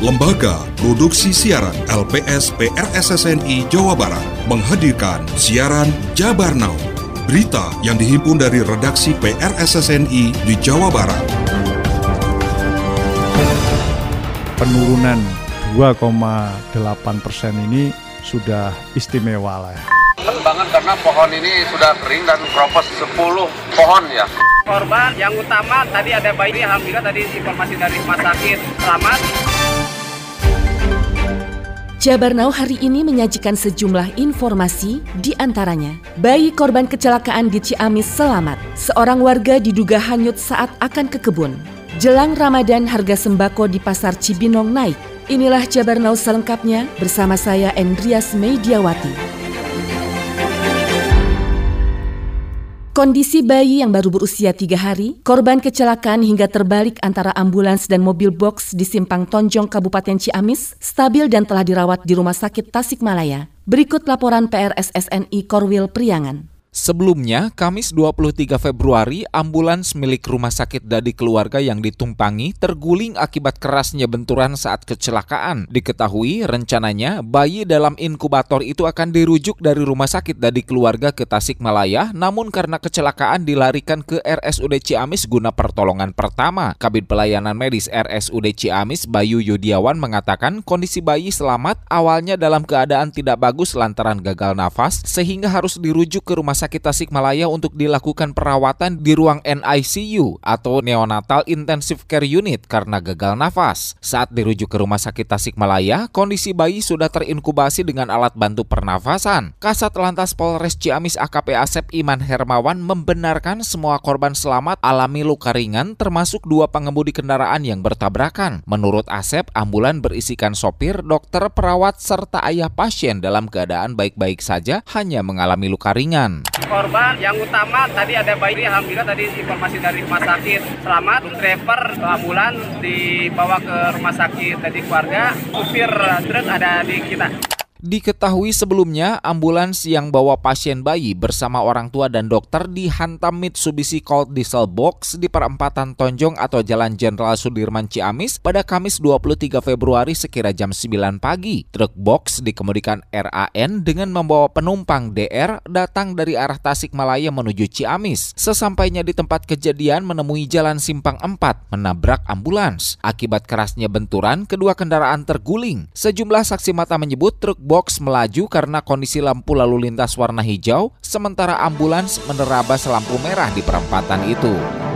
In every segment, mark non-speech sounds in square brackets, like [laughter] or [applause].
Lembaga Produksi Siaran LPS PRSSNI Jawa Barat menghadirkan siaran Jabar Now. Berita yang dihimpun dari redaksi PRSSNI di Jawa Barat. Penurunan 2,8 persen ini sudah istimewa lah ya. Perkembangan karena pohon ini sudah kering dan kropos 10 pohon ya. Korban yang utama tadi ada bayi, alhamdulillah tadi informasi dari rumah sakit selamat. Jabar Now hari ini menyajikan sejumlah informasi di antaranya. Bayi korban kecelakaan di Ciamis selamat. Seorang warga diduga hanyut saat akan ke kebun. Jelang Ramadan harga sembako di pasar Cibinong naik. Inilah Jabar Now selengkapnya bersama saya Endrias Mediawati. Kondisi bayi yang baru berusia tiga hari, korban kecelakaan hingga terbalik antara ambulans dan mobil box di Simpang Tonjong, Kabupaten Ciamis, stabil dan telah dirawat di Rumah Sakit Tasikmalaya. Berikut laporan PRSSNI Korwil Priangan. Sebelumnya, Kamis 23 Februari, ambulans milik rumah sakit Dadi Keluarga yang ditumpangi terguling akibat kerasnya benturan saat kecelakaan. Diketahui rencananya bayi dalam inkubator itu akan dirujuk dari rumah sakit Dadi Keluarga ke Tasikmalaya, namun karena kecelakaan dilarikan ke RSUD Ciamis guna pertolongan pertama. Kabit Pelayanan Medis RSUD Ciamis Bayu Yudiawan mengatakan kondisi bayi selamat awalnya dalam keadaan tidak bagus lantaran gagal nafas sehingga harus dirujuk ke rumah Sakit Tasikmalaya untuk dilakukan perawatan di ruang NICU atau Neonatal Intensive Care Unit karena gagal nafas. Saat dirujuk ke Rumah Sakit Tasikmalaya, kondisi bayi sudah terinkubasi dengan alat bantu pernafasan. Kasat Lantas Polres Ciamis AKP Asep Iman Hermawan membenarkan semua korban selamat alami luka ringan termasuk dua pengemudi kendaraan yang bertabrakan. Menurut Asep, ambulan berisikan sopir, dokter, perawat, serta ayah pasien dalam keadaan baik-baik saja hanya mengalami luka ringan. Korban yang utama tadi ada bayi, alhamdulillah tadi informasi dari rumah sakit selamat. Driver ambulan dibawa ke rumah sakit tadi keluarga. Supir truk ada di kita. Diketahui sebelumnya, ambulans yang bawa pasien bayi bersama orang tua dan dokter dihantam Mitsubishi Colt Diesel Box di perempatan Tonjong atau Jalan Jenderal Sudirman Ciamis pada Kamis 23 Februari sekira jam 9 pagi. Truk box dikemudikan RAN dengan membawa penumpang DR datang dari arah Tasikmalaya menuju Ciamis. Sesampainya di tempat kejadian menemui jalan Simpang 4 menabrak ambulans. Akibat kerasnya benturan, kedua kendaraan terguling. Sejumlah saksi mata menyebut truk box melaju karena kondisi lampu lalu lintas warna hijau, sementara ambulans menerabas lampu merah di perempatan itu.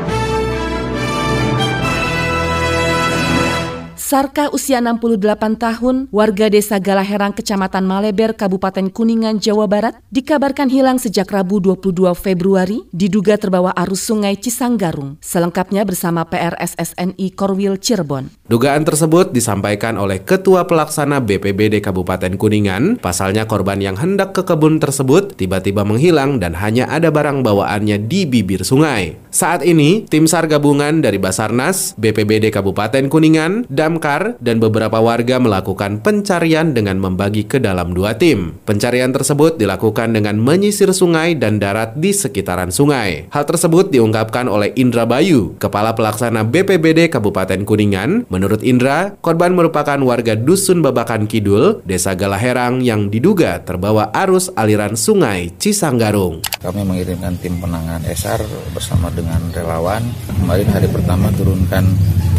Sarka usia 68 tahun, warga desa Galaherang, Kecamatan Maleber, Kabupaten Kuningan, Jawa Barat, dikabarkan hilang sejak Rabu 22 Februari, diduga terbawa arus sungai Cisanggarung. Selengkapnya bersama PRSSNI Korwil Cirebon. Dugaan tersebut disampaikan oleh Ketua Pelaksana BPBD Kabupaten Kuningan, pasalnya korban yang hendak ke kebun tersebut tiba-tiba menghilang dan hanya ada barang bawaannya di bibir sungai. Saat ini, tim SAR gabungan dari Basarnas, BPBD Kabupaten Kuningan, Damkar, dan beberapa warga melakukan pencarian dengan membagi ke dalam dua tim. Pencarian tersebut dilakukan dengan menyisir sungai dan darat di sekitaran sungai. Hal tersebut diungkapkan oleh Indra Bayu, Kepala Pelaksana BPBD Kabupaten Kuningan. Menurut Indra, korban merupakan warga Dusun Babakan Kidul, Desa Galaherang yang diduga terbawa arus aliran sungai Cisanggarung. Kami mengirimkan tim penanganan SAR bersama dengan relawan. Kemarin hari pertama turunkan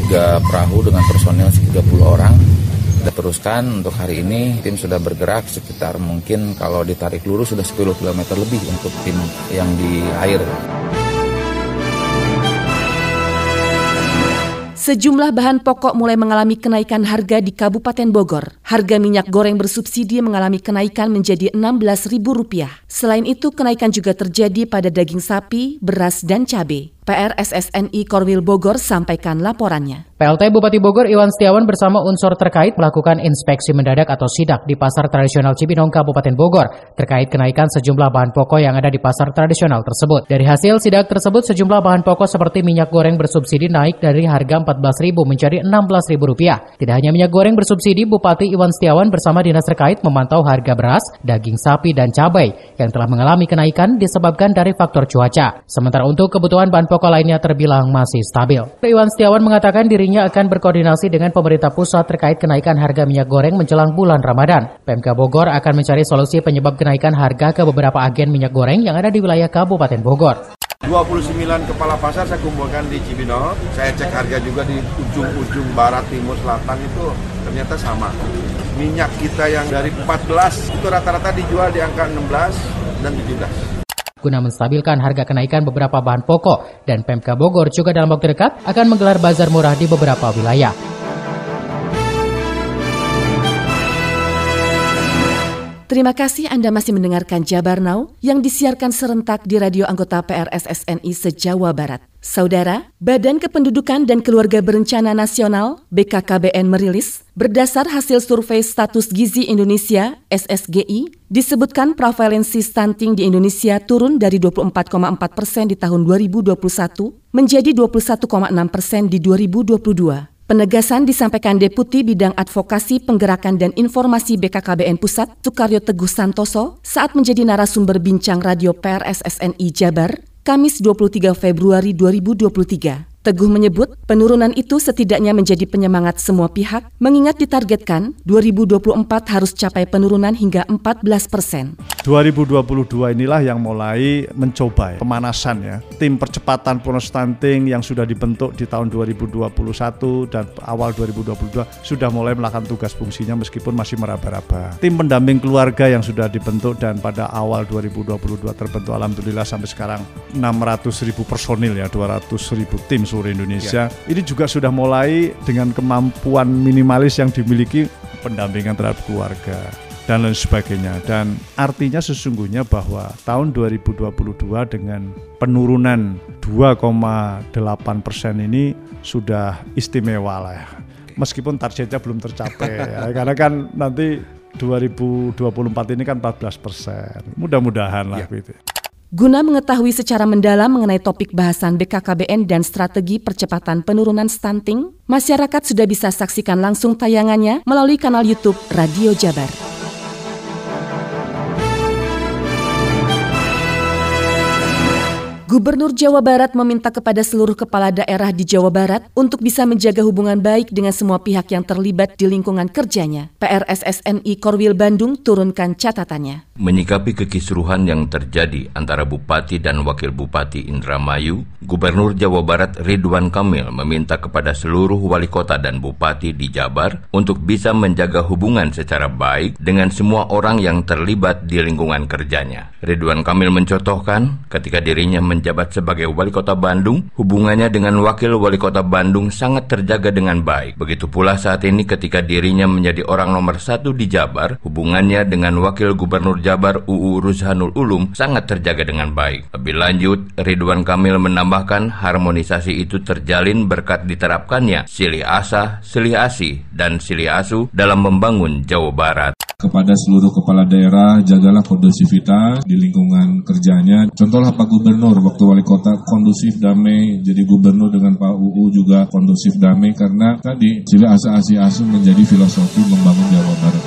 tiga perahu dengan personel 30 orang. Teruskan untuk hari ini tim sudah bergerak sekitar mungkin kalau ditarik lurus sudah 10 km lebih untuk tim yang di air. Sejumlah bahan pokok mulai mengalami kenaikan harga di Kabupaten Bogor. Harga minyak goreng bersubsidi mengalami kenaikan menjadi Rp16.000. Selain itu, kenaikan juga terjadi pada daging sapi, beras, dan cabai. PRSSNI Korwil Bogor sampaikan laporannya. PLT Bupati Bogor Iwan Setiawan bersama unsur terkait melakukan inspeksi mendadak atau sidak di Pasar Tradisional Cibinong Kabupaten Bogor terkait kenaikan sejumlah bahan pokok yang ada di pasar tradisional tersebut. Dari hasil sidak tersebut sejumlah bahan pokok seperti minyak goreng bersubsidi naik dari harga Rp14.000 menjadi Rp16.000. Tidak hanya minyak goreng bersubsidi, Bupati Iwan Setiawan bersama dinas terkait memantau harga beras, daging sapi dan cabai yang telah mengalami kenaikan disebabkan dari faktor cuaca. Sementara untuk kebutuhan bahan pokok pokok lainnya terbilang masih stabil. Iwan Setiawan mengatakan dirinya akan berkoordinasi dengan pemerintah pusat terkait kenaikan harga minyak goreng menjelang bulan Ramadan. PMK Bogor akan mencari solusi penyebab kenaikan harga ke beberapa agen minyak goreng yang ada di wilayah Kabupaten Bogor. 29 kepala pasar saya kumpulkan di Cibinong. Saya cek harga juga di ujung-ujung barat, timur, selatan itu ternyata sama. Minyak kita yang dari 14 itu rata-rata dijual di angka 16 dan 17 guna menstabilkan harga kenaikan beberapa bahan pokok dan Pemka Bogor juga dalam waktu dekat akan menggelar bazar murah di beberapa wilayah. Terima kasih Anda masih mendengarkan Jabar Now yang disiarkan serentak di radio anggota PRSSNI se-Jawa Barat. Saudara, Badan Kependudukan dan Keluarga Berencana Nasional (BKKBN) merilis berdasar hasil survei status gizi Indonesia (SSGI) disebutkan prevalensi stunting di Indonesia turun dari 24,4 persen di tahun 2021 menjadi 21,6 persen di 2022. Penegasan disampaikan Deputi Bidang Advokasi Penggerakan dan Informasi BKKBN Pusat, Sukaryo Teguh Santoso, saat menjadi narasumber bincang radio PRSSNI Jabar, Kamis 23 Februari 2023. Teguh menyebut penurunan itu setidaknya menjadi penyemangat semua pihak mengingat ditargetkan 2024 harus capai penurunan hingga 14 persen. 2022 inilah yang mulai mencoba ya, pemanasan ya. Tim percepatan stunting yang sudah dibentuk di tahun 2021 dan awal 2022 sudah mulai melakukan tugas fungsinya meskipun masih meraba-raba. Tim pendamping keluarga yang sudah dibentuk dan pada awal 2022 terbentuk alhamdulillah sampai sekarang 600 ribu personil ya 200 ribu tim seluruh Indonesia. Ya. Ini juga sudah mulai dengan kemampuan minimalis yang dimiliki pendampingan terhadap keluarga dan lain sebagainya. Dan artinya sesungguhnya bahwa tahun 2022 dengan penurunan 2,8 persen ini sudah istimewa lah ya. Meskipun targetnya belum tercapai [laughs] ya, karena kan nanti 2024 ini kan 14 persen. Mudah-mudahan lah ya. gitu. Guna mengetahui secara mendalam mengenai topik bahasan BKKBN dan strategi percepatan penurunan stunting, masyarakat sudah bisa saksikan langsung tayangannya melalui kanal YouTube Radio Jabar. Gubernur Jawa Barat meminta kepada seluruh kepala daerah di Jawa Barat untuk bisa menjaga hubungan baik dengan semua pihak yang terlibat di lingkungan kerjanya. PRSSNI Korwil Bandung turunkan catatannya. Menyikapi kekisruhan yang terjadi antara Bupati dan Wakil Bupati Indramayu, Gubernur Jawa Barat Ridwan Kamil meminta kepada seluruh wali kota dan bupati di Jabar untuk bisa menjaga hubungan secara baik dengan semua orang yang terlibat di lingkungan kerjanya. Ridwan Kamil mencontohkan ketika dirinya menjaga menjabat sebagai wali kota Bandung, hubungannya dengan wakil wali kota Bandung sangat terjaga dengan baik. Begitu pula saat ini ketika dirinya menjadi orang nomor satu di Jabar, hubungannya dengan wakil gubernur Jabar UU Ruzhanul Ulum sangat terjaga dengan baik. Lebih lanjut, Ridwan Kamil menambahkan harmonisasi itu terjalin berkat diterapkannya silih asah, silih asih, dan silih asu dalam membangun Jawa Barat kepada seluruh kepala daerah jagalah kondusivitas di lingkungan kerjanya. Contohlah Pak Gubernur waktu wali kota kondusif damai, jadi gubernur dengan Pak UU juga kondusif damai karena tadi sila asa asi asu menjadi filosofi membangun Jawa Barat.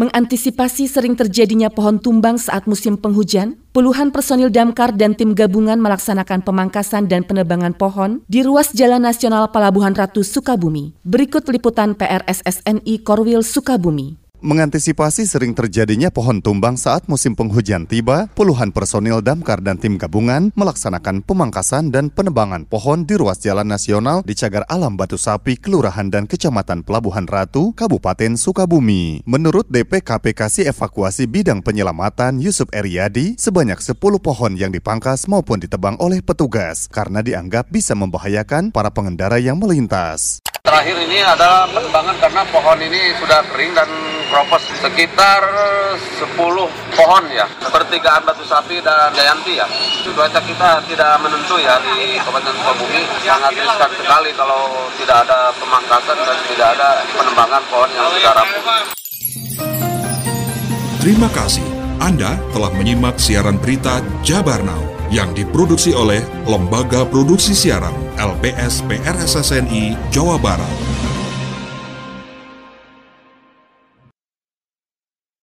Mengantisipasi sering terjadinya pohon tumbang saat musim penghujan, puluhan personil damkar dan tim gabungan melaksanakan pemangkasan dan penebangan pohon di ruas Jalan Nasional Pelabuhan Ratu Sukabumi. Berikut liputan PRSSNI Korwil Sukabumi. Mengantisipasi sering terjadinya pohon tumbang saat musim penghujan tiba, puluhan personil damkar dan tim gabungan melaksanakan pemangkasan dan penebangan pohon di ruas jalan nasional di Cagar Alam Batu Sapi, Kelurahan dan Kecamatan Pelabuhan Ratu, Kabupaten Sukabumi. Menurut DP KPKC Evakuasi Bidang Penyelamatan Yusuf Eryadi, sebanyak 10 pohon yang dipangkas maupun ditebang oleh petugas karena dianggap bisa membahayakan para pengendara yang melintas. Terakhir ini adalah penebangan karena pohon ini sudah kering dan kropos sekitar 10 pohon ya. Pertigaan batu sapi dan jayanti ya. Cuaca kita tidak menentu ya di Kabupaten Sukabumi. Sangat riskan sekali kalau tidak ada pemangkasan dan tidak ada penembangan pohon yang sudah rapuh Terima kasih Anda telah menyimak siaran berita Jabar Now yang diproduksi oleh Lembaga Produksi Siaran LPS PRSSNI Jawa Barat.